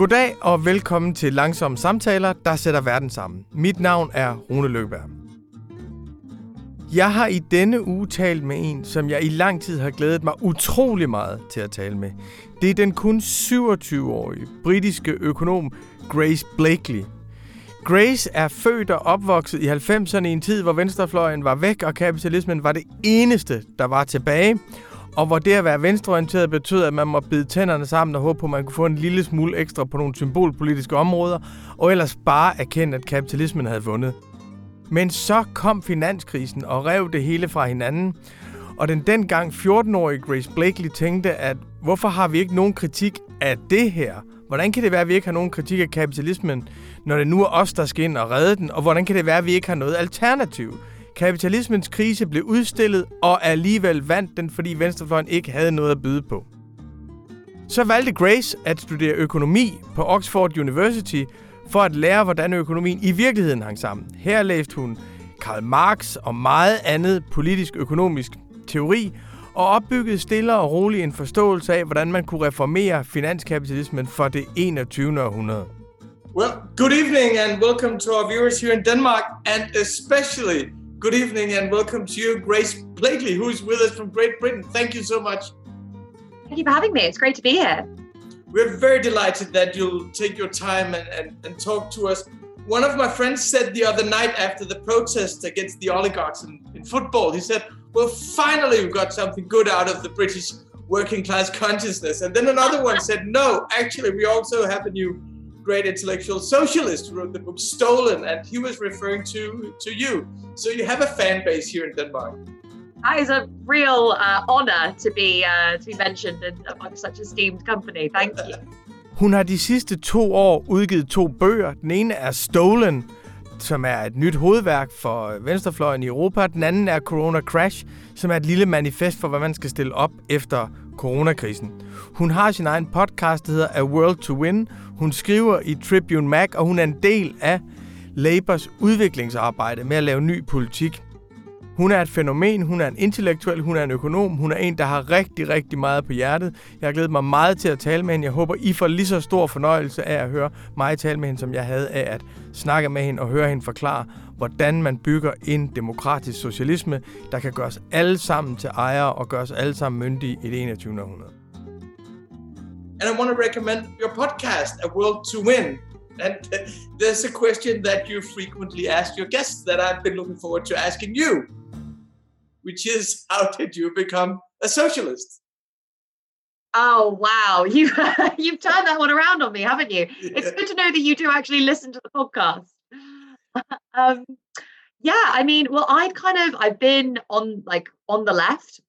Goddag og velkommen til Langsomme Samtaler, der sætter verden sammen. Mit navn er Rune Løkberg. Jeg har i denne uge talt med en, som jeg i lang tid har glædet mig utrolig meget til at tale med. Det er den kun 27-årige britiske økonom Grace Blakely. Grace er født og opvokset i 90'erne i en tid, hvor venstrefløjen var væk, og kapitalismen var det eneste, der var tilbage og hvor det at være venstreorienteret betød, at man må bide tænderne sammen og håbe på, at man kunne få en lille smule ekstra på nogle symbolpolitiske områder, og ellers bare erkende, at kapitalismen havde vundet. Men så kom finanskrisen og rev det hele fra hinanden, og den dengang 14-årige Grace Blakely tænkte, at hvorfor har vi ikke nogen kritik af det her? Hvordan kan det være, at vi ikke har nogen kritik af kapitalismen, når det nu er os, der skal ind og redde den? Og hvordan kan det være, at vi ikke har noget alternativ? Kapitalismens krise blev udstillet, og alligevel vandt den, fordi venstrefløjen ikke havde noget at byde på. Så valgte Grace at studere økonomi på Oxford University for at lære, hvordan økonomien i virkeligheden hang sammen. Her læste hun Karl Marx og meget andet politisk-økonomisk teori, og opbyggede stille og roligt en forståelse af, hvordan man kunne reformere finanskapitalismen for det 21. århundrede. Well, good evening and welcome to our viewers here in Denmark and especially Good evening and welcome to you, Grace Blakeley, who's with us from Great Britain. Thank you so much. Thank you for having me. It's great to be here. We're very delighted that you'll take your time and, and, and talk to us. One of my friends said the other night after the protest against the oligarchs in, in football, he said, Well, finally, we've got something good out of the British working class consciousness. And then another one said, No, actually, we also have a new great intellectual socialist who wrote the book Stolen, and he was referring to to you. So you have a fan base here in Denmark. That is a real uh, honor to be uh, to be mentioned in, among such esteemed company. Thank you. Hun har de sidste to år udgivet to bøger. Den ene er Stolen, som er et nyt hovedværk for venstrefløjen i Europa. Den anden er Corona Crash, som er et lille manifest for, hvad man skal stille op efter coronakrisen. Hun har sin egen podcast, der hedder A World to Win. Hun skriver i Tribune Mag, og hun er en del af Labours udviklingsarbejde med at lave ny politik. Hun er et fænomen, hun er en intellektuel, hun er en økonom, hun er en, der har rigtig, rigtig meget på hjertet. Jeg har glædet mig meget til at tale med hende. Jeg håber, I får lige så stor fornøjelse af at høre mig tale med hende, som jeg havde af at snakke med hende og høre hende forklare, hvordan man bygger en demokratisk socialisme, der kan gøre os alle sammen til ejere og gøre os alle sammen myndige i det 21. århundrede. And I want to recommend your podcast, A World to Win. And there's a question that you frequently ask your guests that I've been looking forward to asking you, which is how did you become a socialist? Oh wow, you you've turned that one around on me, haven't you? Yeah. It's good to know that you do actually listen to the podcast. um, yeah, I mean, well, I'd kind of I've been on like on the left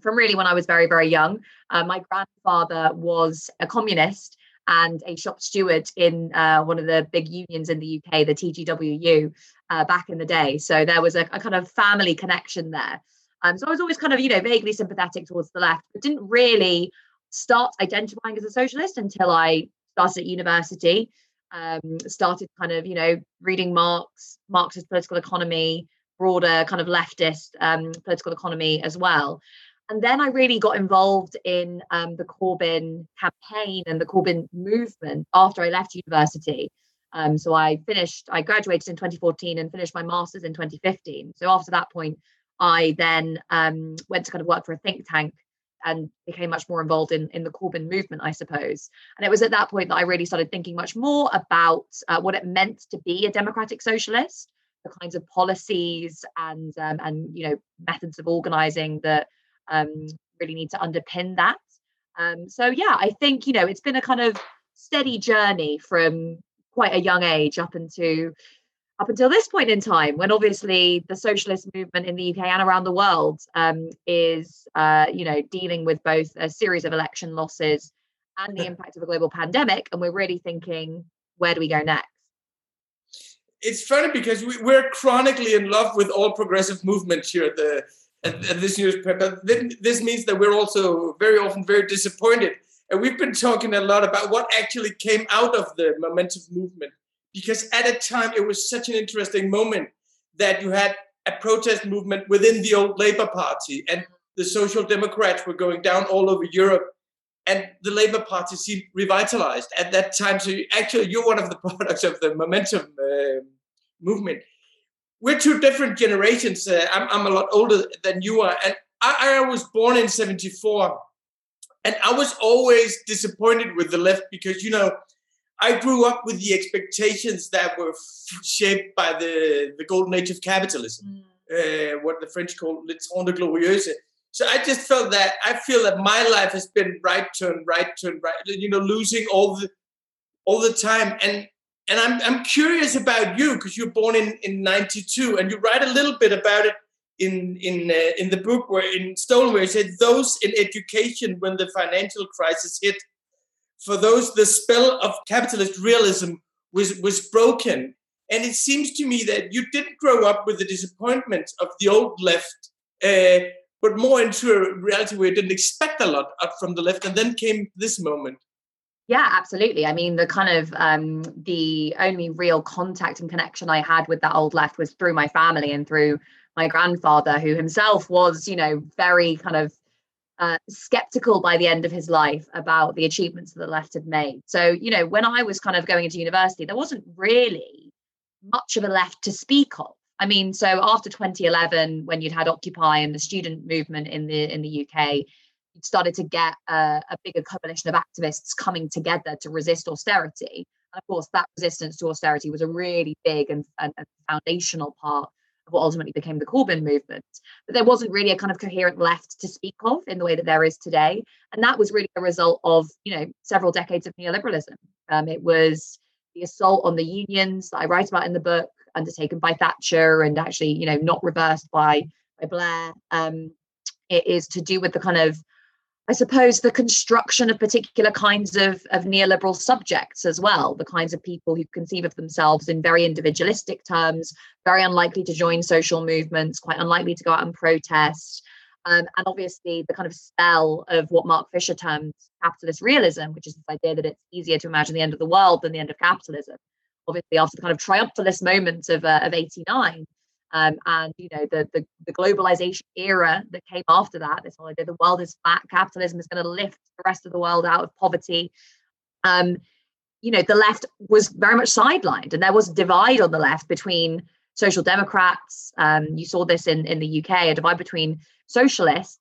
from really when I was very very young. Uh, my grandfather was a communist and a shop steward in uh, one of the big unions in the UK, the TGWU, uh, back in the day. So there was a, a kind of family connection there. Um, so I was always kind of, you know, vaguely sympathetic towards the left, but didn't really start identifying as a socialist until I started at university um, started kind of, you know, reading Marx, Marxist political economy, broader kind of leftist um, political economy as well. And then I really got involved in um, the Corbyn campaign and the Corbyn movement after I left university. Um, so I finished, I graduated in 2014 and finished my master's in 2015. So after that point, I then um, went to kind of work for a think tank and became much more involved in, in the Corbyn movement, I suppose. And it was at that point that I really started thinking much more about uh, what it meant to be a democratic socialist, the kinds of policies and um, and you know methods of organising that um, really need to underpin that. Um, so yeah, I think you know it's been a kind of steady journey from quite a young age up into up until this point in time, when obviously the socialist movement in the UK and around the world um, is, uh, you know, dealing with both a series of election losses and the impact of a global pandemic, and we're really thinking, where do we go next? It's funny because we, we're chronically in love with all progressive movements here at the this newspaper. This means that we're also very often very disappointed, and we've been talking a lot about what actually came out of the momentum movement because at a time it was such an interesting moment that you had a protest movement within the old Labour Party and the Social Democrats were going down all over Europe. and the Labour Party seemed revitalized at that time. So you, actually, you're one of the products of the momentum uh, movement. We're two different generations. Uh, I'm, I'm a lot older than you are, and I, I was born in '74, and I was always disappointed with the left because you know I grew up with the expectations that were f- shaped by the, the golden age of capitalism, mm. uh, what the French call le trente glorieux. So I just felt that I feel that my life has been right turn, right turn, right, you know, losing all the all the time. And and I'm I'm curious about you because you're born in in '92 and you write a little bit about it in in uh, in the book where in Stolen where you said those in education when the financial crisis hit for those the spell of capitalist realism was was broken. And it seems to me that you didn't grow up with the disappointment of the old left uh, but more into a reality where you didn't expect a lot from the left and then came this moment yeah absolutely i mean the kind of um, the only real contact and connection i had with that old left was through my family and through my grandfather who himself was you know very kind of uh, skeptical by the end of his life about the achievements that the left had made. So, you know, when I was kind of going into university, there wasn't really much of a left to speak of. I mean, so after 2011, when you'd had Occupy and the student movement in the in the UK, started to get a, a bigger coalition of activists coming together to resist austerity. And of course, that resistance to austerity was a really big and, and, and foundational part of what ultimately became the Corbyn movement. But there wasn't really a kind of coherent left to speak of in the way that there is today. And that was really a result of, you know, several decades of neoliberalism. Um, it was the assault on the unions that I write about in the book, undertaken by Thatcher and actually, you know, not reversed by, by Blair. Um, it is to do with the kind of I suppose the construction of particular kinds of, of neoliberal subjects as well, the kinds of people who conceive of themselves in very individualistic terms, very unlikely to join social movements, quite unlikely to go out and protest. Um, and obviously, the kind of spell of what Mark Fisher terms capitalist realism, which is this idea that it's easier to imagine the end of the world than the end of capitalism. Obviously, after the kind of triumphalist moment of, uh, of 89, um, and you know the, the, the globalization era that came after that this whole idea the world is flat capitalism is going to lift the rest of the world out of poverty. Um, you know the left was very much sidelined and there was a divide on the left between social democrats um, you saw this in in the uk a divide between socialists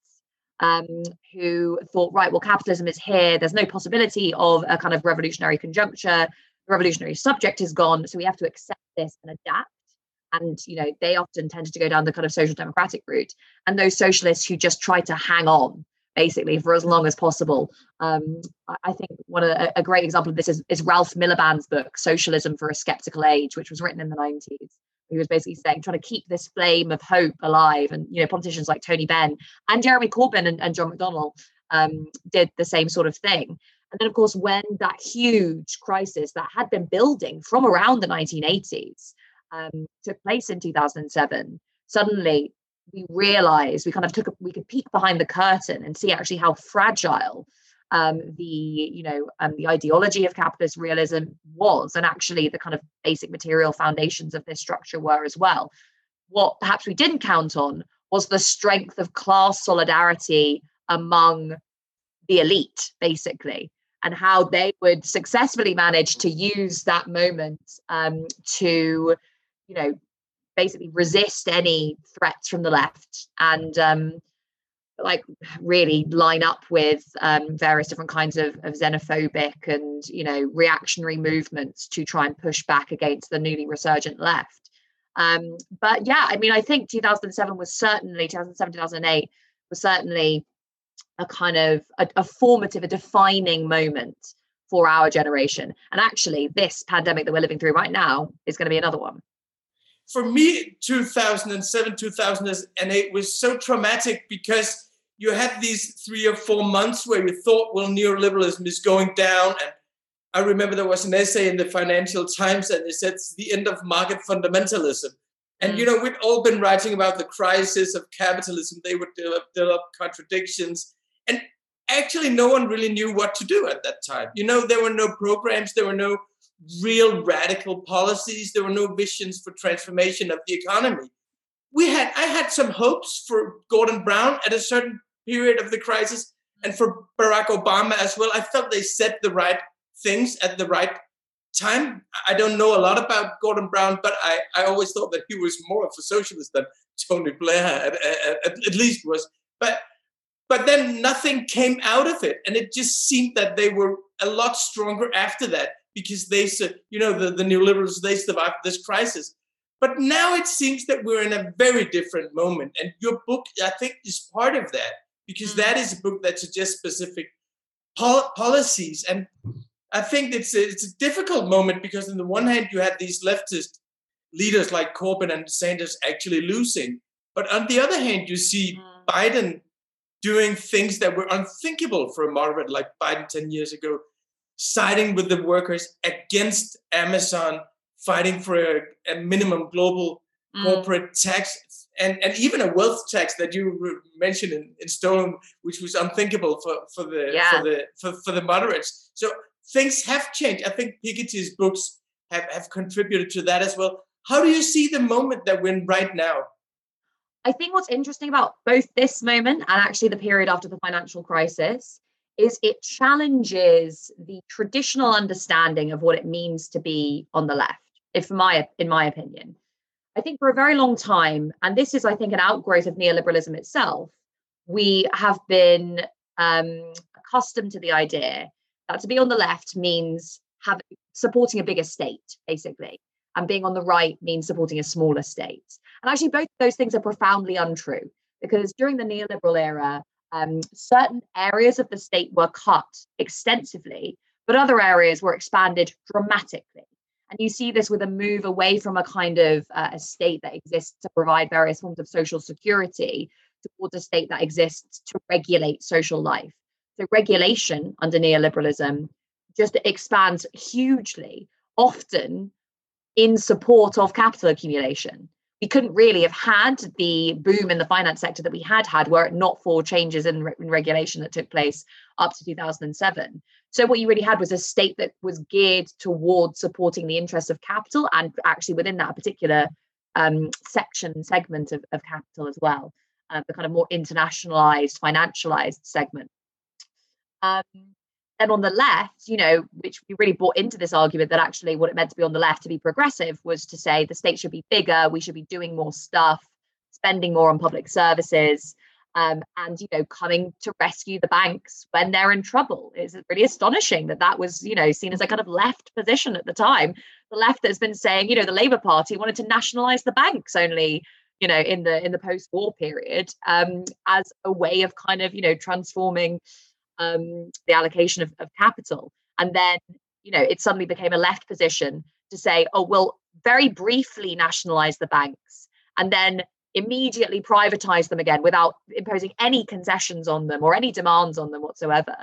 um, who thought right well capitalism is here there's no possibility of a kind of revolutionary conjuncture the revolutionary subject is gone so we have to accept this and adapt and you know they often tended to go down the kind of social democratic route and those socialists who just try to hang on basically for as long as possible. Um, i think one of the, a great example of this is, is ralph miliband's book socialism for a skeptical age which was written in the 90s he was basically saying trying to keep this flame of hope alive and you know politicians like tony benn and jeremy corbyn and, and john mcdonnell um, did the same sort of thing. And then of course when that huge crisis that had been building from around the 1980s um, took place in 2007, suddenly we realized we kind of took a, we could peek behind the curtain and see actually how fragile um, the you know um, the ideology of capitalist realism was, and actually the kind of basic material foundations of this structure were as well. What perhaps we didn't count on was the strength of class solidarity among the elite, basically, and how they would successfully manage to use that moment um, to you know, basically resist any threats from the left and um, like really line up with um, various different kinds of, of xenophobic and you know reactionary movements to try and push back against the newly resurgent left. Um, but yeah i mean i think 2007 was certainly 2007 2008 was certainly a kind of a, a formative a defining moment for our generation. And actually this pandemic that we're living through right now is going to be another one for me, 2007, 2008 was so traumatic because you had these three or four months where you thought, well, neoliberalism is going down. And I remember there was an essay in the Financial Times and it said it's the end of market fundamentalism. And you mm. know, we'd all been writing about the crisis of capitalism. They would develop, develop contradictions. And actually, no one really knew what to do at that time. You know, there were no programs, there were no real radical policies. There were no visions for transformation of the economy. We had I had some hopes for Gordon Brown at a certain period of the crisis, And for Barack Obama as well, I felt they said the right things at the right time. I don't know a lot about Gordon Brown, but I, I always thought that he was more of a socialist than Tony Blair at, at, at least was. But but then nothing came out of it, and it just seemed that they were a lot stronger after that because they said, you know, the, the neoliberals they survived this crisis. But now it seems that we're in a very different moment, and your book, I think, is part of that because that is a book that suggests specific pol- policies and I think it's a, it's a difficult moment because on the one hand you had these leftist leaders like Corbyn and Sanders actually losing, but on the other hand you see mm. Biden doing things that were unthinkable for a moderate like Biden ten years ago, siding with the workers against Amazon, fighting for a, a minimum global mm. corporate tax. And, and even a wealth tax that you mentioned in, in Stolen, which was unthinkable for, for the yeah. for the for, for the moderates. So things have changed. I think Piketty's books have, have contributed to that as well. How do you see the moment that we're in right now? I think what's interesting about both this moment and actually the period after the financial crisis is it challenges the traditional understanding of what it means to be on the left, if my in my opinion. I think for a very long time, and this is, I think, an outgrowth of neoliberalism itself, we have been um, accustomed to the idea that to be on the left means have supporting a bigger state, basically. And being on the right means supporting a smaller state. And actually, both those things are profoundly untrue because during the neoliberal era, um, certain areas of the state were cut extensively, but other areas were expanded dramatically. And you see this with a move away from a kind of uh, a state that exists to provide various forms of social security towards a state that exists to regulate social life. So regulation under neoliberalism just expands hugely, often in support of capital accumulation. We couldn't really have had the boom in the finance sector that we had had were it not for changes in, re- in regulation that took place up to 2007. So what you really had was a state that was geared towards supporting the interests of capital and actually within that particular um, section segment of, of capital as well, uh, the kind of more internationalized, financialized segment. Um, and on the left, you know, which we really bought into this argument that actually what it meant to be on the left to be progressive was to say the state should be bigger, we should be doing more stuff, spending more on public services, um, and you know, coming to rescue the banks when they're in trouble. It's really astonishing that that was, you know, seen as a kind of left position at the time. The left that's been saying, you know, the Labour Party wanted to nationalise the banks only you know in the in the post-war period um, as a way of kind of you know transforming um, the allocation of, of capital. And then, you know, it suddenly became a left position to say, oh, we'll very briefly nationalize the banks and then immediately privatize them again without imposing any concessions on them or any demands on them whatsoever.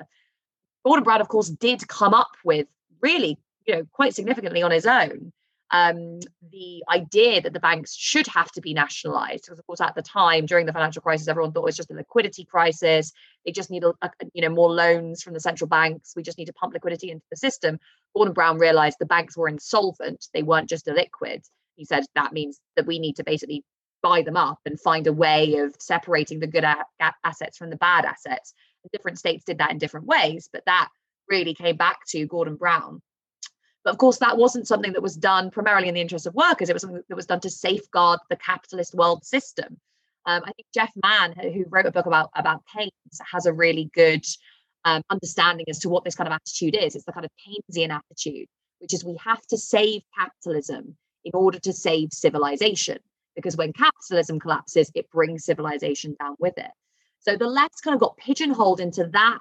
Gordon Brown, of course, did come up with really, you know, quite significantly on his own um, the idea that the banks should have to be nationalized because of course at the time during the financial crisis everyone thought it was just a liquidity crisis. They just need a, a, you know more loans from the central banks. We just need to pump liquidity into the system. Gordon brown realized the banks were insolvent. They weren't just illiquid. He said that means that we need to basically buy them up and find a way of separating the good a- assets from the bad assets. Different states did that in different ways but that really came back to gordon brown but of course, that wasn't something that was done primarily in the interest of workers. It was something that was done to safeguard the capitalist world system. Um, I think Geoff Mann, who wrote a book about about Keynes, has a really good um, understanding as to what this kind of attitude is. It's the kind of Keynesian attitude, which is we have to save capitalism in order to save civilization. Because when capitalism collapses, it brings civilization down with it. So the left kind of got pigeonholed into that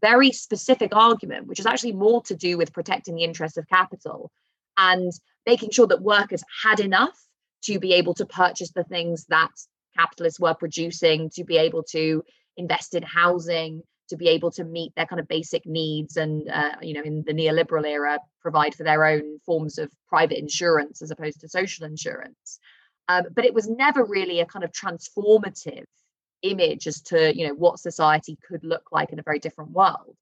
very specific argument, which is actually more to do with protecting the interests of capital and making sure that workers had enough to be able to purchase the things that capitalists were producing, to be able to invest in housing, to be able to meet their kind of basic needs and uh, you know in the neoliberal era provide for their own forms of private insurance as opposed to social insurance. Um, but it was never really a kind of transformative image as to you know what society could look like in a very different world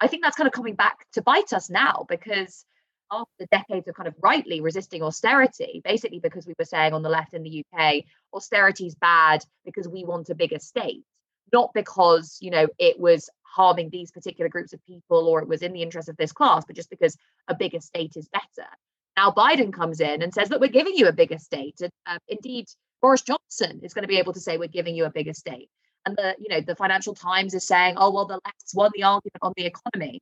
i think that's kind of coming back to bite us now because after decades of kind of rightly resisting austerity basically because we were saying on the left in the uk austerity is bad because we want a bigger state not because you know it was harming these particular groups of people or it was in the interest of this class, but just because a bigger state is better. Now Biden comes in and says that we're giving you a bigger state. And, uh, indeed, Boris Johnson is going to be able to say we're giving you a bigger state. And the you know the Financial Times is saying, oh well, the left's won the argument on the economy.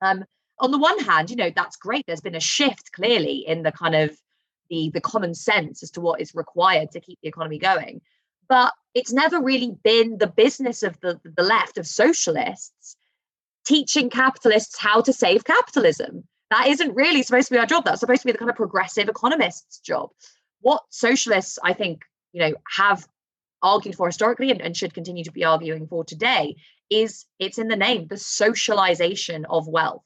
Um, on the one hand, you know that's great. There's been a shift clearly in the kind of the the common sense as to what is required to keep the economy going. But it's never really been the business of the, the left of socialists teaching capitalists how to save capitalism. That isn't really supposed to be our job. That's supposed to be the kind of progressive economist's job. What socialists, I think, you know, have argued for historically and, and should continue to be arguing for today is it's in the name, the socialization of wealth,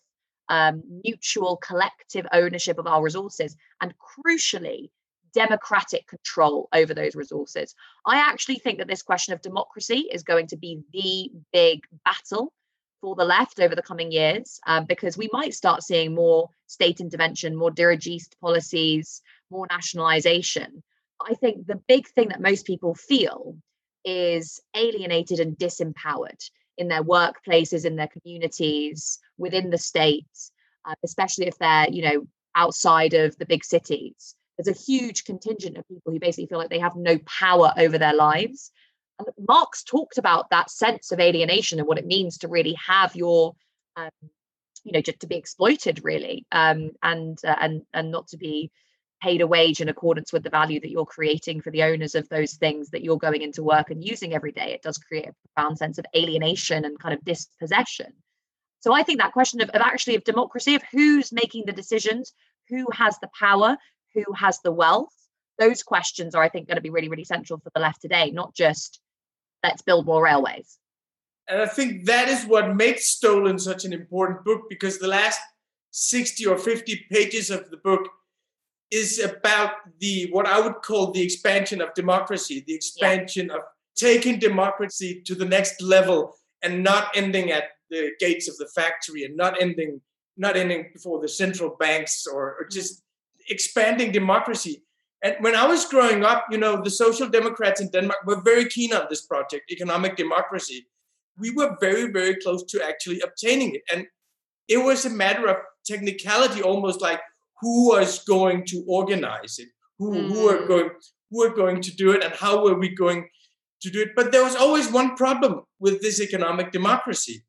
um, mutual collective ownership of our resources, and crucially, democratic control over those resources. I actually think that this question of democracy is going to be the big battle for the left over the coming years um, because we might start seeing more state intervention, more dirigist policies, more nationalization. I think the big thing that most people feel is alienated and disempowered in their workplaces, in their communities, within the state, uh, especially if they're, you know, outside of the big cities there's a huge contingent of people who basically feel like they have no power over their lives. And Marx talked about that sense of alienation and what it means to really have your, um, you know, just to be exploited really, um, and uh, and and not to be paid a wage in accordance with the value that you're creating for the owners of those things that you're going into work and using every day. It does create a profound sense of alienation and kind of dispossession. So I think that question of, of actually of democracy, of who's making the decisions, who has the power, who has the wealth those questions are i think going to be really really central for the left today not just let's build more railways and i think that is what makes stolen such an important book because the last 60 or 50 pages of the book is about the what i would call the expansion of democracy the expansion yeah. of taking democracy to the next level and not ending at the gates of the factory and not ending not ending before the central banks or, or mm. just expanding democracy. And when I was growing up, you know, the Social Democrats in Denmark were very keen on this project, economic democracy. We were very, very close to actually obtaining it. And it was a matter of technicality, almost like who was going to organize it, who, mm. who were going who were going to do it, and how were we going to do it. But there was always one problem with this economic democracy,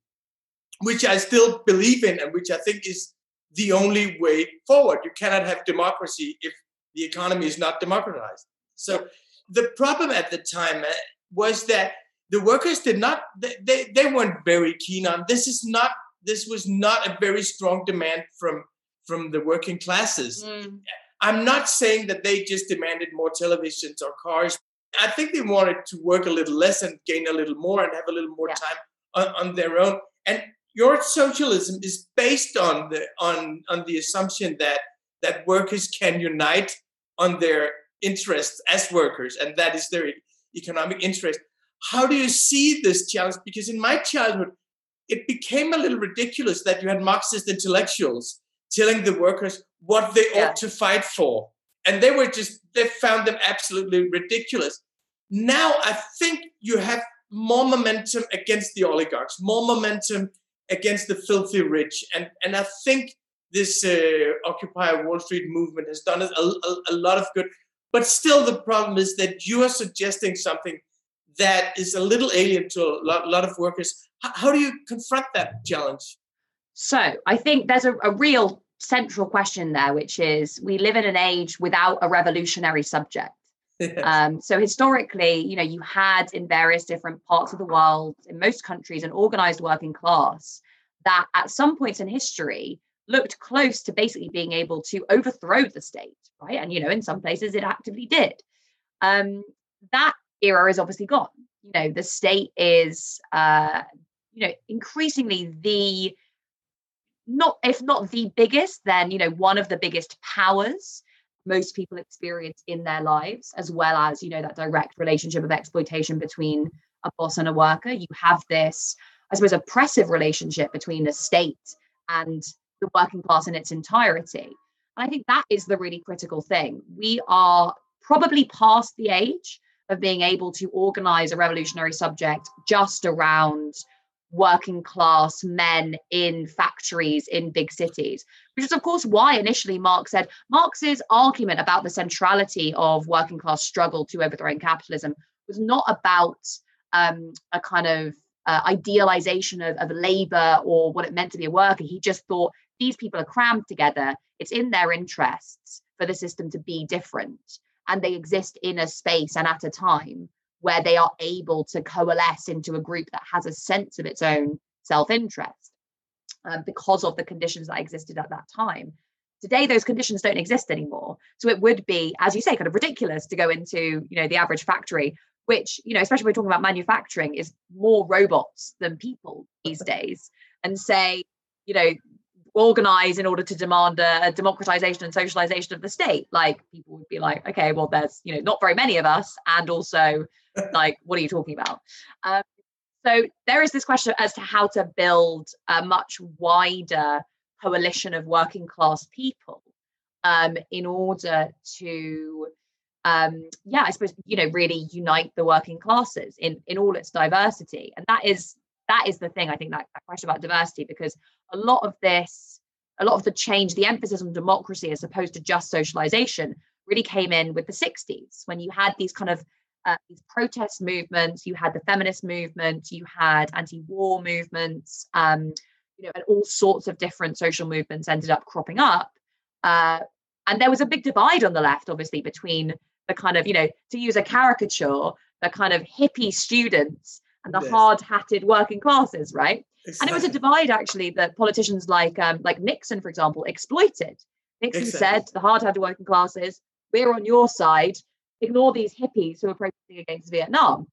which I still believe in, and which I think is the only way forward. You cannot have democracy if the economy is not democratized. So the problem at the time uh, was that the workers did not they, they, they weren't very keen on this is not this was not a very strong demand from from the working classes. Mm. i'm not saying that they just demanded more televisions or cars. I think they wanted to work a little less and gain a little more and have a little more yeah. time on, on their own. And your socialism is based on the on on the assumption that that workers can unite on their interests as workers and that is their economic interest. How do you see this challenge? Because in my childhood it became a little ridiculous that you had marxist intellectuals telling the workers what they yeah. ought to fight for and they were just they found them absolutely ridiculous now i think you have more momentum against the oligarchs more momentum against the filthy rich. And, and I think this uh, Occupy Wall Street movement has done a, a, a lot of good. But still, the problem is that you are suggesting something that is a little alien to a lot, lot of workers. How, how, do you confront that challenge? So I think there's a, a real central question there, which is we live in an age without a revolutionary subject. Um, so historically, you know, you had in various different parts of the world, in most countries, an organized working class that at some points in history looked close to basically being able to overthrow the state, right? And you know, in some places it actively did. Um, that era is obviously gone. You know, the state is, uh, you know, increasingly the not if not the biggest, then you know, one of the biggest powers most people experience in their lives, as well as, you know, that direct relationship of exploitation between a boss and a worker. You have this, I suppose, oppressive relationship between the state and the working class in its entirety. And I think that is the really critical thing. We are probably past the age of being able to organize a revolutionary subject just around working class men in factories in big cities, which is, of course, why initially Marx said Marx's argument about the centrality of working class struggle to overthrowing capitalism was not about um, a kind of uh, idealization of, of labor or what it meant to be a worker. He just thought these people are crammed together. It's in their interests for the system to be different. And they exist in a space and at a time where they are able to coalesce into a group that has a sense of its own self-interest um, because of the conditions that existed at that time. Today those conditions don't exist anymore. So it would be as you say kind of ridiculous to go into you know the average factory which you know especially when we're talking about manufacturing is more robots than people these days. And say you know organize in order to demand a, a, democratization and socialization of the state. Like people would be like okay well there's you know not very many of us and also like what are you talking about? Um, so there is this question as to how to build a much wider coalition of working class people um, in order to um, yeah i suppose you know really unite the working classes in in all its diversity. And that is that is the thing i think that, that question about diversity because a lot of this a lot of the change the emphasis on democracy as opposed to just socialization really came in with the 60s when you had these kind of uh, these protest movements you had the feminist movement you had anti-war movements um, you know and all sorts of different social movements ended up cropping up uh, and there was a big divide on the left obviously between the kind of you know to use a caricature the kind of hippie students and the yes. hard-hatted working classes, right? Exactly. And it was a divide actually that politicians like um, like Nixon, for example, exploited. Nixon exactly. said to the hard-hatted working classes, "We're on your side. Ignore these hippies who are protesting against Vietnam."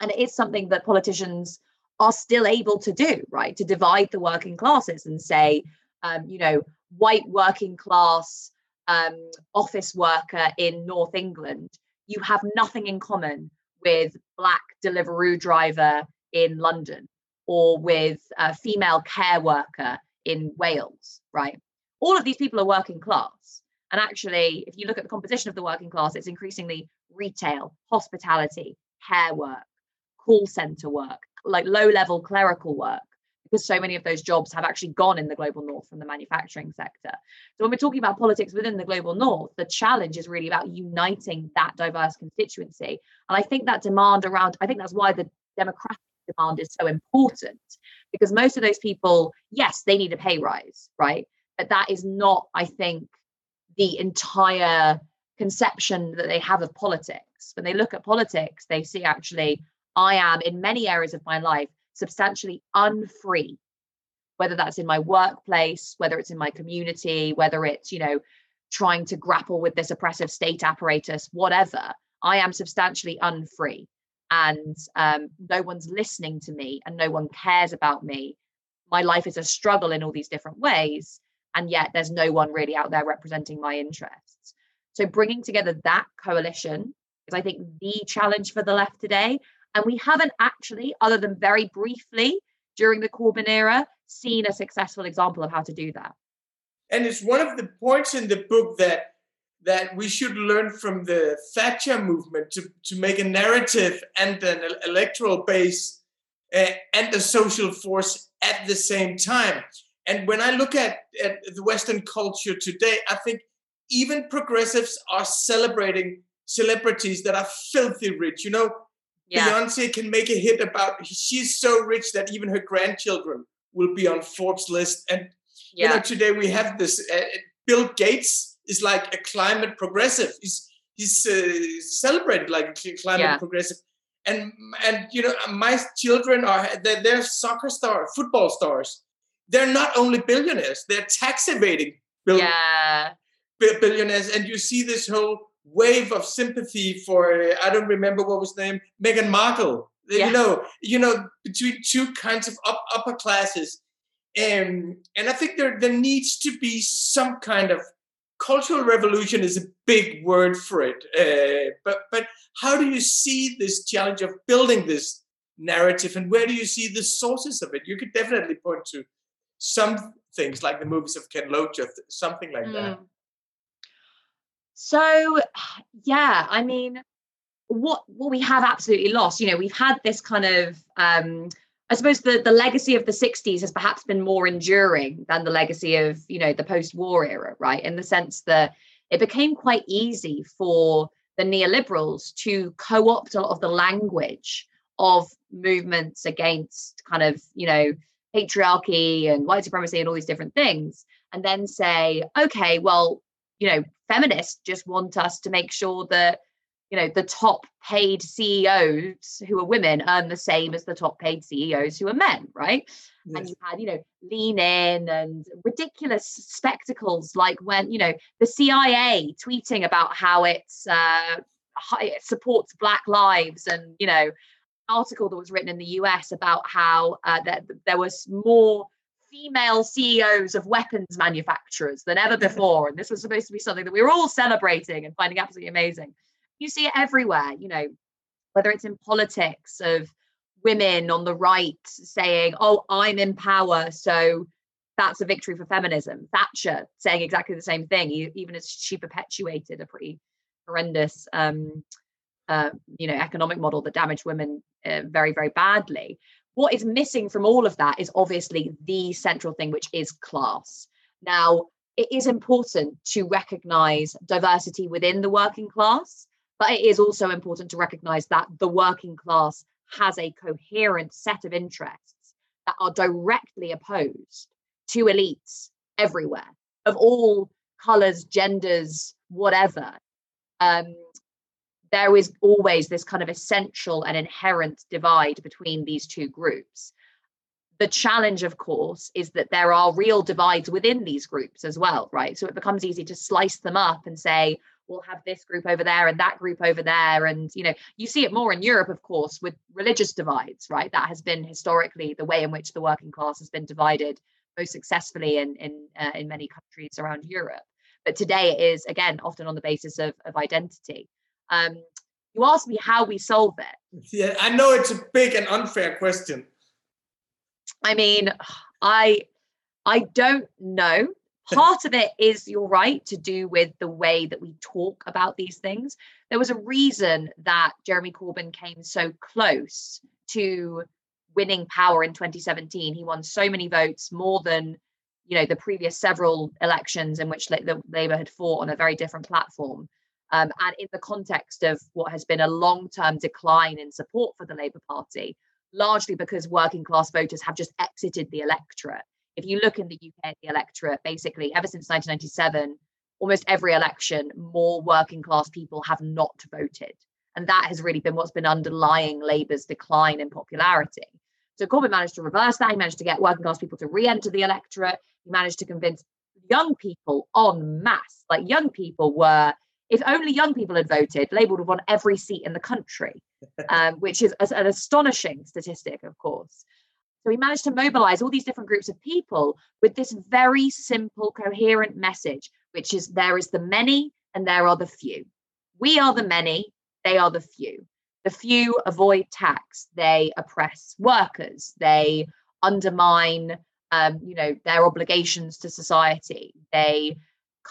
And it is something that politicians are still able to do, right? To divide the working classes and say, um, you know, white working class um, office worker in North England, you have nothing in common with black Deliveroo driver in London or with a female care worker in Wales, right? All of these people are working class. And actually, if you look at the composition of the working class, it's increasingly retail, hospitality, care work, call center work, like low level clerical work because so many of those jobs have actually gone in the global north from the manufacturing sector. So when we're talking about politics within the global north, the challenge is really about uniting that diverse constituency. And I think that demand around, I think that's why the democratic demand is so important because most of those people, yes, they need a pay rise, right? But that is not, I think, the entire conception that they have of politics. When they look at politics, they see actually, I am in many areas of my life substantially unfree. Whether that's in my workplace whether it's in my community whether it's you know trying to grapple with this oppressive state apparatus whatever i am substantially unfree. And um, no one's listening to me and no one cares about me. My life is a struggle in all these different ways and yet there's no one really out there representing my interests so bringing together that coalition is i think the challenge for the left today and we haven't actually, other than very briefly during the Corbyn era, seen a successful example of how to do that. And it's one of the points in the book that that we should learn from the Thatcher movement to, to make a narrative and an electoral base uh, and a social force at the same time. And when I look at, at the Western culture today, I think even progressives are celebrating celebrities that are filthy rich. You know, yeah. Beyonce can make a hit about she's so rich that even her grandchildren will be on Forbes list. And yeah. you know, today we have this. Uh, Bill Gates is like a climate progressive. He's he's uh, celebrated like a climate yeah. progressive. And and you know, my children are they're, they're soccer stars, football stars. They're not only billionaires; they're tax evading bill- yeah. billionaires. And you see this whole wave of sympathy for I don't remember what was the name Meghan Markle. Yeah. You know, you know, between two kinds of up, upper classes, and and I think there there needs to be some kind of cultural revolution is a big word for it. Uh, but but how do you see this challenge of building this narrative, and where do you see the sources of it? You could definitely point to some things like the movies of Ken Loach, or something like mm. that. So, yeah, I mean, what what we have absolutely lost, you know, we've had this kind of um, I suppose the, the legacy of the 60s has perhaps been more enduring than the legacy of, you know, the post-war era, right? In the sense that it became quite easy for the neoliberals to co-opt a lot of the language of movements against kind of, you know, patriarchy and white supremacy and all these different things, and then say, okay, well, you know, feminists just want us to make sure that you know the top paid ceos who are women earn the same as the top paid ceos who are men right yes. and you had you know lean in and ridiculous spectacles like when you know the cia tweeting about how it's uh it supports black lives and you know article that was written in the us about how uh, that there was more female CEOs of weapons manufacturers than ever before. And this was supposed to be something that we were all celebrating and finding absolutely amazing you see it everywhere you know whether it's in politics of women on the right saying oh i'm in power so that's a victory for feminism thatcher saying exactly the same thing even as she perpetuated a pretty horrendous um, uh, you know economic model that damaged women uh, very very badly what is missing from all of that is obviously the central thing which is class now it is important to recognize diversity within the working class but it is also important to recognize that the working class has a coherent set of interests that are directly opposed to elites everywhere of all colors, genders, whatever. Um, there is always this kind of essential and inherent divide between these two groups. The challenge, of course, is that there are real divides within these groups as well, right? So it becomes easy to slice them up and say, we'll have this group over there and that group over there and you know you see it more in europe of course with religious divides right that has been historically the way in which the working class has been divided most successfully in in uh, in many countries around europe but today it is again often on the basis of, of identity um, you asked me how we solve it. Yeah i know it's a big and unfair question. I mean i i don't know. Part of it is you're right to do with the way that we talk about these things. There was a reason that jeremy corbyn came so close to winning power in 2017 he won so many votes more than you know the previous several elections in which the labour had fought on a very different platform um, and in the context of what has been a long-term decline in support for the labour party largely because working class voters have just exited the electorate if you look in the UK, the electorate, basically, ever since 1997, almost every election, more working class people have not voted. And that has really been what's been underlying Labour's decline in popularity. So Corbyn managed to reverse that. He managed to get working class people to re enter the electorate. He managed to convince young people en masse. Like young people were, if only young people had voted, Labour would have won every seat in the country, um, which is an astonishing statistic, of course. So he managed to mobilize all these different groups of people with this very simple, coherent message, which is there is the many and there are the few. We are the many, they are the few. The few avoid tax, they oppress workers, they undermine um, you know, their obligations to society. They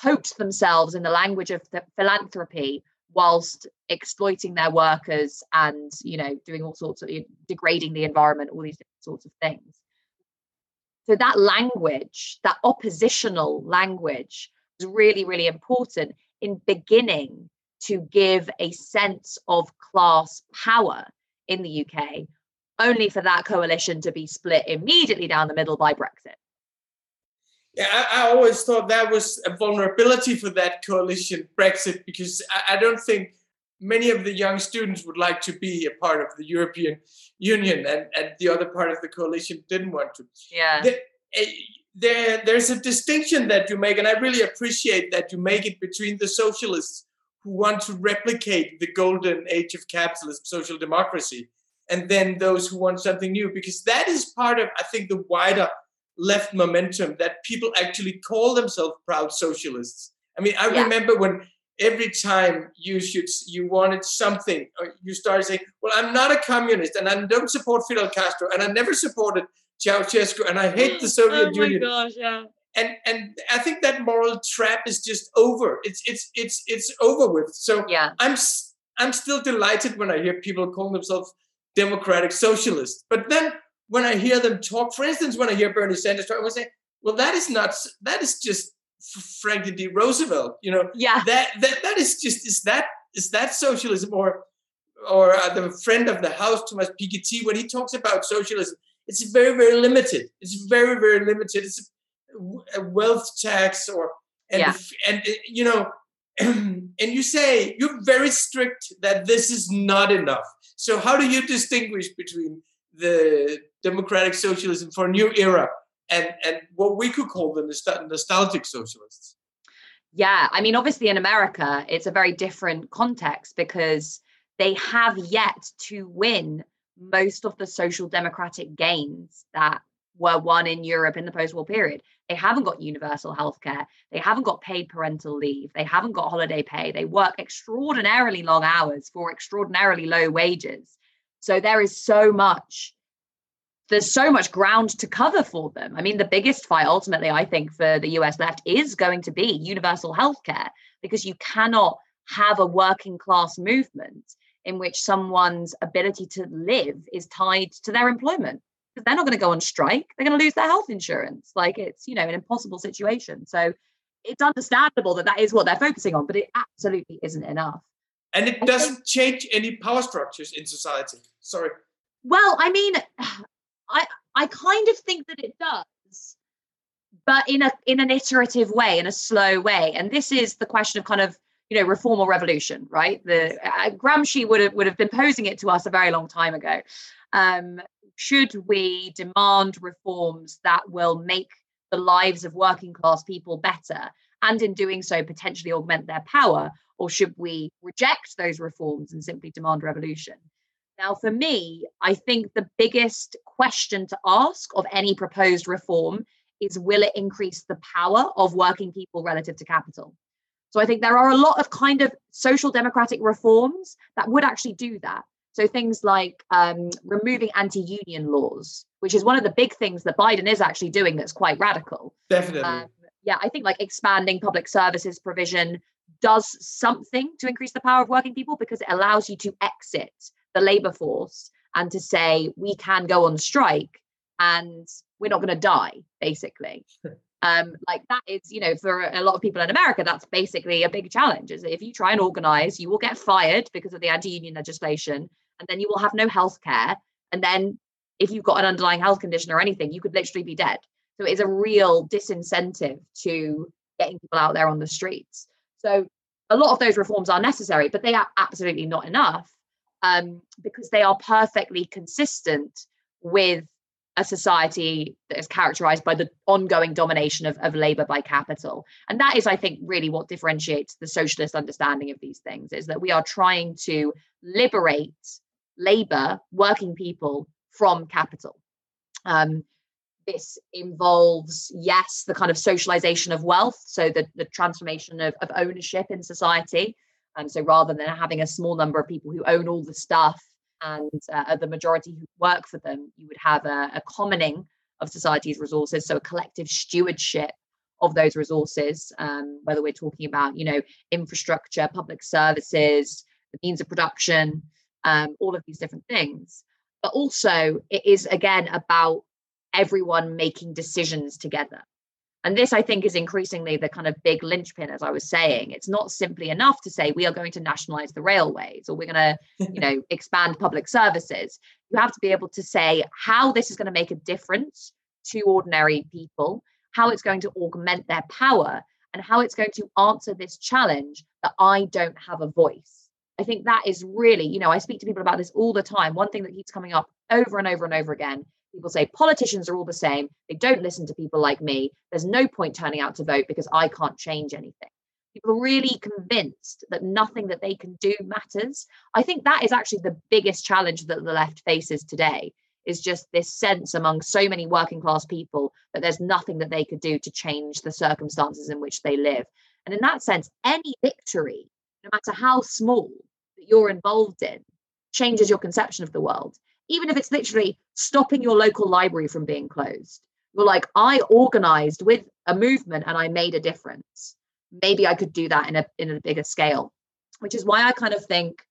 coat themselves in the language of the philanthropy whilst exploiting their workers and you know doing all sorts of degrading the environment all these different sorts of things. So that language that oppositional language is really really important in beginning to give a sense of class power in the UK only for that coalition to be split immediately down the middle by Brexit I, I, always thought that was a vulnerability for that coalition, Brexit, because I, I, don't think many of the young students would like to be a part of the European Union, and, and the other part of the coalition didn't want to. Yeah. The, eh, there, there's a distinction that you make, and I really appreciate that you make it between the socialists who want to replicate the golden age of capitalism, social democracy, and then those who want something new, because that is part of, I think, the wider left momentum that people actually call themselves proud socialists. I mean, I yeah. remember when every time you should you wanted something, uh, you started saying, "Well, I'm not a communist, and I don't support Fidel Castro, and I never supported Ceausescu, and I hate the oh Soviet oh Union." Gosh, yeah. And and I think that moral trap is just over. It's it's it's it's over with. So yeah. I'm I'm still delighted when I hear people call themselves democratic socialists. But then when I hear them talk, for instance, when I hear Bernie Sanders talk, I would say, well, that is not, that is just Franklin D. Roosevelt, you know, yeah, that, that, that is just, is that, is that socialism or, or uh, the friend of the house, Thomas Piketty, when he talks about socialism, it's very, very limited. It's very, very limited. It's a wealth tax or, and, Yeah. and uh, you know, and you say you're very strict that this is not enough. So how do you distinguish between the democratic socialism for a new era and and what we could call the nostal- nostalgic socialists? Yeah, I mean, obviously in America, it's a very different context because they have yet to win most of the social democratic gains that were won in Europe in the post war period. They haven't got universal healthcare. They haven't got paid parental leave. They haven't got holiday pay. They work extraordinarily long hours for extraordinarily low wages. So there is so much there's so much ground to cover for them. I mean, the biggest fight ultimately, I think, for the US left is going to be universal healthcare because you cannot have a working class movement in which someone's ability to live is tied to their employment because they're not going to go on strike. They're going to lose their health insurance. Like it's, you know, an impossible situation. So it's understandable that that is what they're focusing on, but it absolutely isn't enough. And it I doesn't change any power structures in society. Sorry. Well, I mean, I I kind of think that it does, but in a in an iterative way, in a slow way. And this is the question of kind of you know reform or revolution, right? The uh, Gramsci would have would have been posing it to us a very long time ago. Um, should we demand reforms that will make the lives of working class people better, and in doing so potentially augment their power, or should we reject those reforms and simply demand revolution? Now, for me, I think the biggest question to ask of any proposed reform is will it increase the power of working people relative to capital? So I think there are a lot of kind of social democratic reforms that would actually do that. So things like um, removing anti-union laws, which is one of the big things that Biden is actually doing that's quite radical. Definitely. Um, yeah, I think like expanding public services provision does something to increase the power of working people because it allows you to exit the labor force and to say we can go on strike and we're not going to die basically. Um like that is you know for a lot of people in america that's basically a big challenge is if you try and organize you will get fired because of the anti-union legislation and then you will have no health care and then if you've got an underlying health condition or anything you could literally be dead. So it is a real disincentive to getting people out there on the streets so a lot of those reforms are necessary but they are absolutely not enough um, because they are perfectly consistent with a society that is characterized by the ongoing domination of, of labor by capital. And that is, I think, really what differentiates the socialist understanding of these things is that we are trying to liberate labor, working people from capital. Um, this involves, yes, the kind of socialization of wealth, so the, the transformation of, of ownership in society. Um, so rather than having a small number of people who own all the stuff and uh, the majority who work for them, you would have a, a commoning of society's resources, so a collective stewardship of those resources, um, whether we're talking about, you know, infrastructure, public services, the means of production, um, all of these different things. But also, it is again about everyone making decisions together. And this, I think, is increasingly the kind of big linchpin, as I was saying. It's not simply enough to say we are going to nationalize the railways or we're going to, you know, expand public services. You have to be able to say how this is going to make a difference to ordinary people, how it's going to augment their power, and how it's going to answer this challenge that I don't have a voice. I think that is really, you know, I speak to people about this all the time. One thing that keeps coming up over and over and over again People say politicians are all the same. They don't listen to people like me. There's no point turning out to vote because I can't change anything. People are really convinced that nothing that they can do matters. I think that is actually the biggest challenge that the left faces today is just this sense among so many working class people that there's nothing that they could do to change the circumstances in which they live. And in that sense, any victory, no matter how small that you're involved in, changes your conception of the world even if it's literally stopping your local library from being closed. You're like, I organized with a movement and I made a difference. Maybe I could do that in a in a bigger scale, which is why I kind of think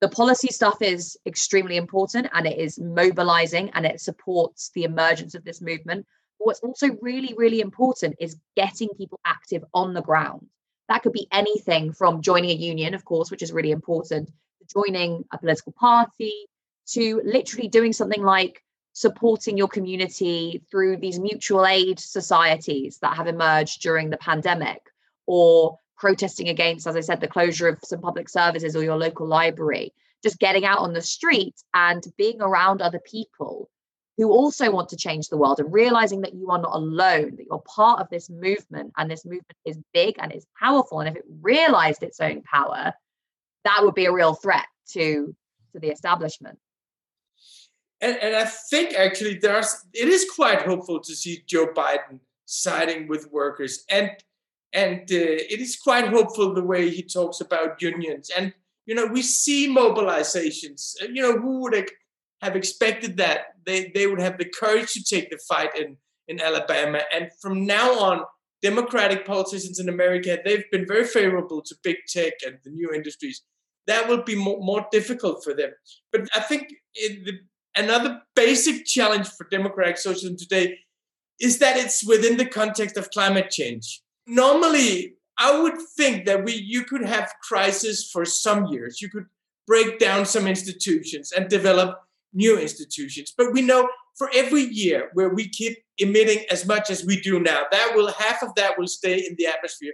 the policy stuff is extremely important and it is mobilizing and it supports the emergence of this movement. But what's also really, really important is getting people active on the ground. That could be anything from joining a union, of course, which is really important, to joining a political party, to literally doing something like supporting your community through these mutual aid societies that have emerged during the pandemic or protesting against, as I said, the closure of some public services or your local library, just getting out on the street and being around other people who also want to change the world and realizing that you are not alone, that you're part of this movement and this movement is big and it's powerful. And if it realized its own power, that would be a real threat to, to the establishment. And, and I think actually there's it is quite hopeful to see Joe Biden siding with workers. And and uh, it is quite hopeful the way he talks about unions. And you know we see mobilizations. Uh, you know who would have expected that? They they would have the courage to take the fight in in Alabama. And from now on democratic politicians in America they've been very favorable to big tech and the new industries. That will be more, more difficult for them. But I think the, another basic challenge for democratic socialism today is that it's within the context of climate change normally I would think that we you could have crisis for some years. You could break down some institutions and develop new institutions. But we know for every year where we keep emitting as much as we do now, that will half of that will stay in the atmosphere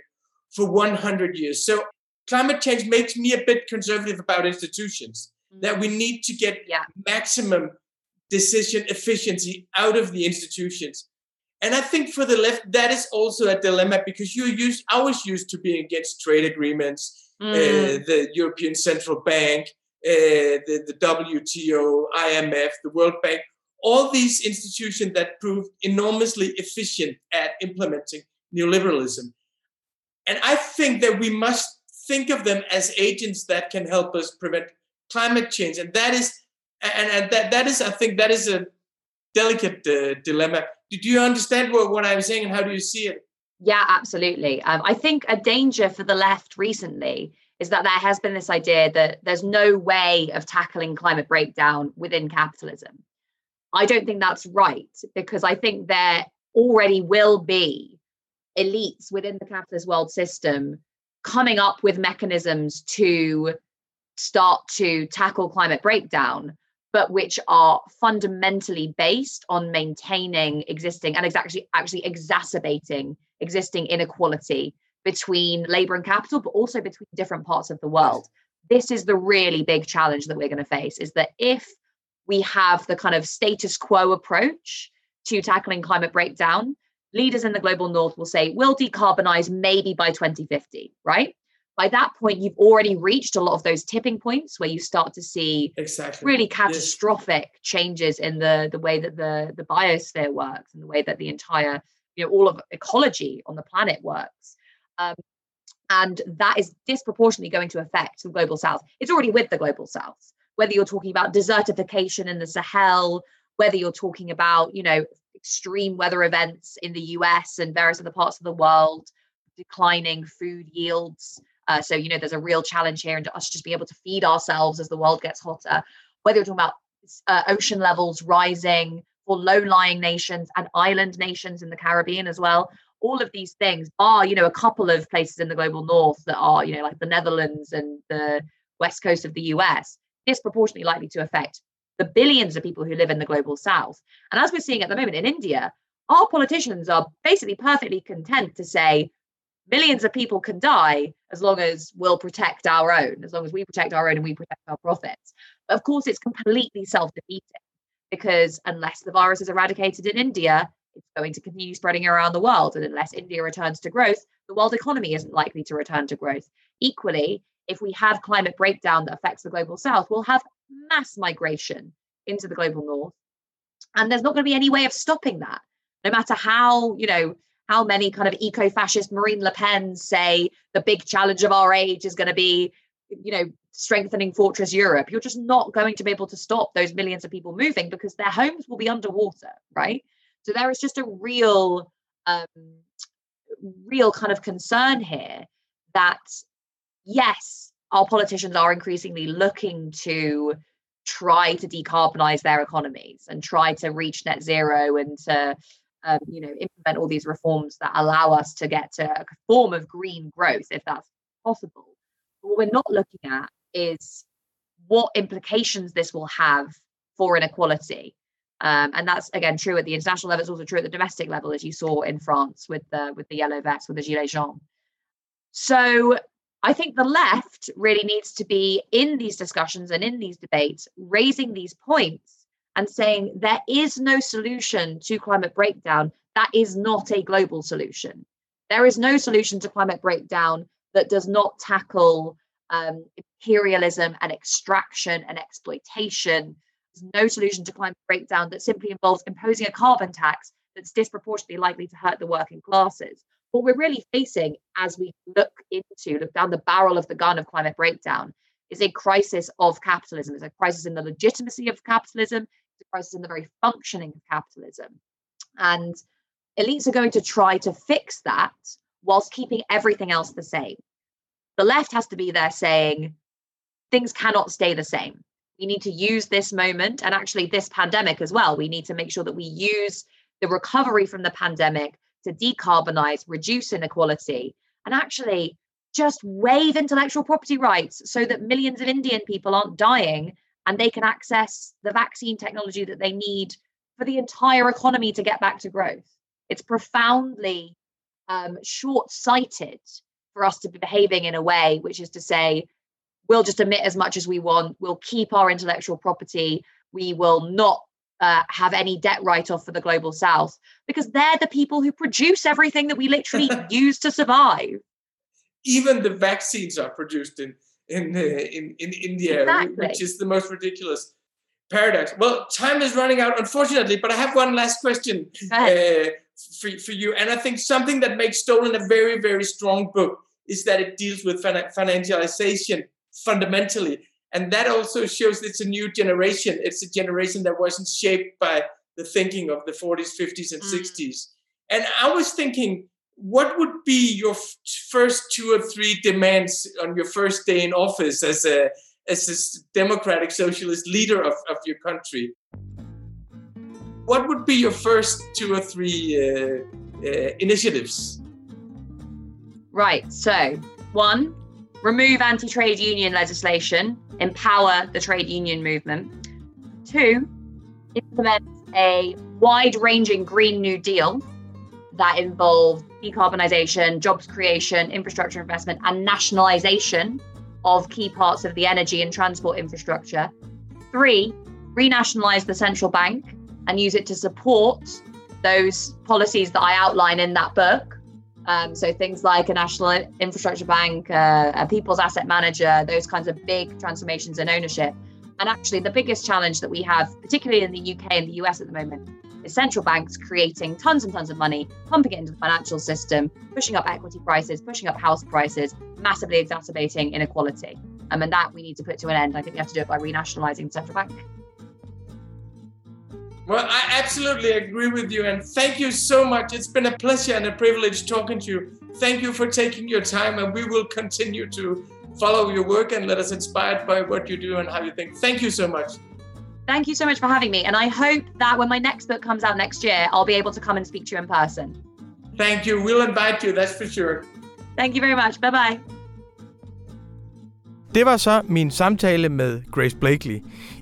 for 100 years. So climate change makes me a bit conservative about institutions. That we need to get yeah. maximum decision efficiency out of the institutions and I think for the left, that is also a dilemma because you used, I was used to being against trade agreements, mm. uh, the European Central Bank, uh, the, the WTO, IMF, the World Bank, all these institutions that proved enormously efficient at implementing neoliberalism. And I think that we must think of them as agents that can help us prevent climate change. And that is, and, and that, that is, I think that is a delicate uh, dilemma do you understand what, what I'm saying and how do you see it? Yeah, absolutely. Um, I think a danger for the left recently is that there has been this idea that there's no way of tackling climate breakdown within capitalism. I don't think that's right because I think there already will be elites within the capitalist world system coming up with mechanisms to start to tackle climate breakdown but which are fundamentally based on maintaining existing and exactly actually exacerbating existing inequality between labor and capital but also between different parts of the world. This is the really big challenge that we're going to face is that if we have the kind of status quo approach to tackling climate breakdown leaders in the global north will say we'll decarbonize maybe by 2050 right by that point you've already reached a lot of those tipping points where you start to see exactly. really catastrophic yes. changes in the the way that the the biosphere works and the way that the entire you know all of ecology on the planet works. Um, and that is disproportionately going to affect the global south. It's already with the global south. Whether you're talking about desertification in the sahel whether you're talking about you know extreme weather events in the us and various other parts of the world declining food yields uh, so, you know, there's a real challenge here and us just be able to feed ourselves as the world gets hotter. Whether you're talking about uh, ocean levels rising for low-lying nations and island nations in the Caribbean as well, all of these things are, you know, a couple of places in the global north that are, you know, like the Netherlands and the west coast of the US, disproportionately likely to affect the billions of people who live in the global south. And as we're seeing at the moment in India, our politicians are basically perfectly content to say, millions of people can die as long as we'll protect our own, as long as we protect our own and we protect our profits. But of course, it's completely self defeating because unless the virus is eradicated in India, it's going to continue spreading around the world. And unless India returns to growth, the world economy isn't likely to return to growth. Equally, if we have climate breakdown that affects the global south, we'll have mass migration into the global north. And there's not going to be any way of stopping that. No matter how, you know, how many kind of eco-fascist Marine Le Pen say the big challenge of our age is going to be, you know, strengthening Fortress Europe. You're just not going to be able to stop those millions of people moving because their homes will be underwater, right? So there is just a real, um, real kind of concern here that yes, our politicians are increasingly looking to try to decarbonize their economies and try to reach net zero and to um, you know implement all these reforms that allow us to get to a form of green growth if that's possible. But what we're not looking at is what implications this will have for inequality. Um, and that's again true at the international level it's also true at the domestic level as you saw in france with the with the yellow vest with the gilets jaunes. So I think the left really needs to be in these discussions and in these debates, raising these points and saying there is no solution to climate breakdown. That is not a global solution. There is no solution to climate breakdown that does not tackle um, imperialism and extraction and exploitation. There's no solution to climate breakdown that simply involves imposing a carbon tax that's disproportionately likely to hurt the working classes what we're really facing as we look into, look down the barrel of the gun of climate breakdown, is a crisis of capitalism. It's a crisis in the legitimacy of capitalism. Crisis in the very functioning of capitalism. And elites are going to try to fix that whilst keeping everything else the same. The left has to be there saying things cannot stay the same. We need to use this moment and actually this pandemic as well. We need to make sure that we use the recovery from the pandemic to decarbonize, reduce inequality, and actually just waive intellectual property rights so that millions of Indian people aren't dying and they can access the vaccine technology that they need for the entire economy to get back to growth. It's profoundly um, short sighted for us to be behaving in a way which is to say, we'll just emit as much as we want, we'll keep our intellectual property, we will not uh, have any debt write off for the global south because they're the people who produce everything that we literally use to survive. Even the vaccines are produced in in uh, in, in India, exactly. which is the most ridiculous paradox. Well, time is running out, unfortunately, but I have one last question uh, for, for you. And I think something that makes Stolen a very, very strong book is that it deals with financialization fundamentally and that also shows it's a new generation it's a generation that wasn't shaped by the thinking of the 40s 50s and mm. 60s and i was thinking what would be your first two or three demands on your first day in office as a as a democratic socialist leader of, of your country what would be your first two or three uh, uh, initiatives right so one remove anti trade union legislation, empower the trade union movement. Two, implement a wide ranging Green New Deal that involves decarbonisation, jobs creation, infrastructure investment, and nationalisation of key parts of the energy and transport infrastructure. Three, renationalise the central bank and use it to support those policies that I outline in that book um, so things like a national infrastructure bank, uh, a people's asset manager, those kinds of big transformations in ownership. And actually, the biggest challenge that we have, particularly in the UK and the US at the moment, central banks creating tons and tons of money, pumping it into the financial system, pushing up equity prices, pushing up house prices, massively exacerbating inequality. Um, and that we need to put to an end. I think we have to do it by renationalising the central bank. Well, I absolutely agree with you. And thank you so much. It's been a pleasure and a privilege talking to you. Thank you for taking your time. And we will continue to follow your work and let us inspired by what you do and how you think. Thank you so much. Thank you so much for having me. And I hope that when my next book comes out next year, I'll be able to come and speak to you in person. Thank you. We'll invite you, that's for sure. Thank you very much. Bye bye. Det var så min samtale med Grace Blakely.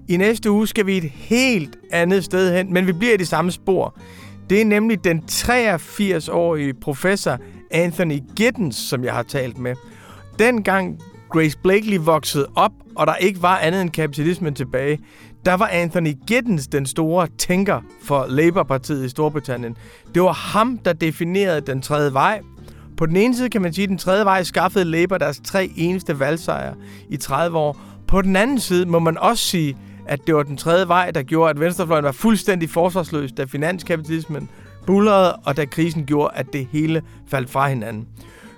I næste uge skal vi et helt andet sted hen, men vi bliver i det samme spor. Det er nemlig den 83-årige professor Anthony Giddens, som jeg har talt med. Dengang Grace Blakely voksede op, og der ikke var andet end kapitalismen tilbage, der var Anthony Giddens den store tænker for Labour-partiet i Storbritannien. Det var ham, der definerede den tredje vej. På den ene side kan man sige, at den tredje vej skaffede Labour deres tre eneste valgsejre i 30 år. På den anden side må man også sige, at det var den tredje vej, der gjorde, at venstrefløjen var fuldstændig forsvarsløs, da finanskapitalismen bullerede, og da krisen gjorde, at det hele faldt fra hinanden.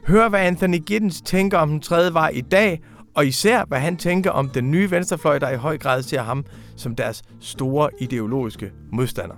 Hør, hvad Anthony Giddens tænker om den tredje vej i dag, og især hvad han tænker om den nye venstrefløj, der i høj grad ser ham som deres store ideologiske modstander.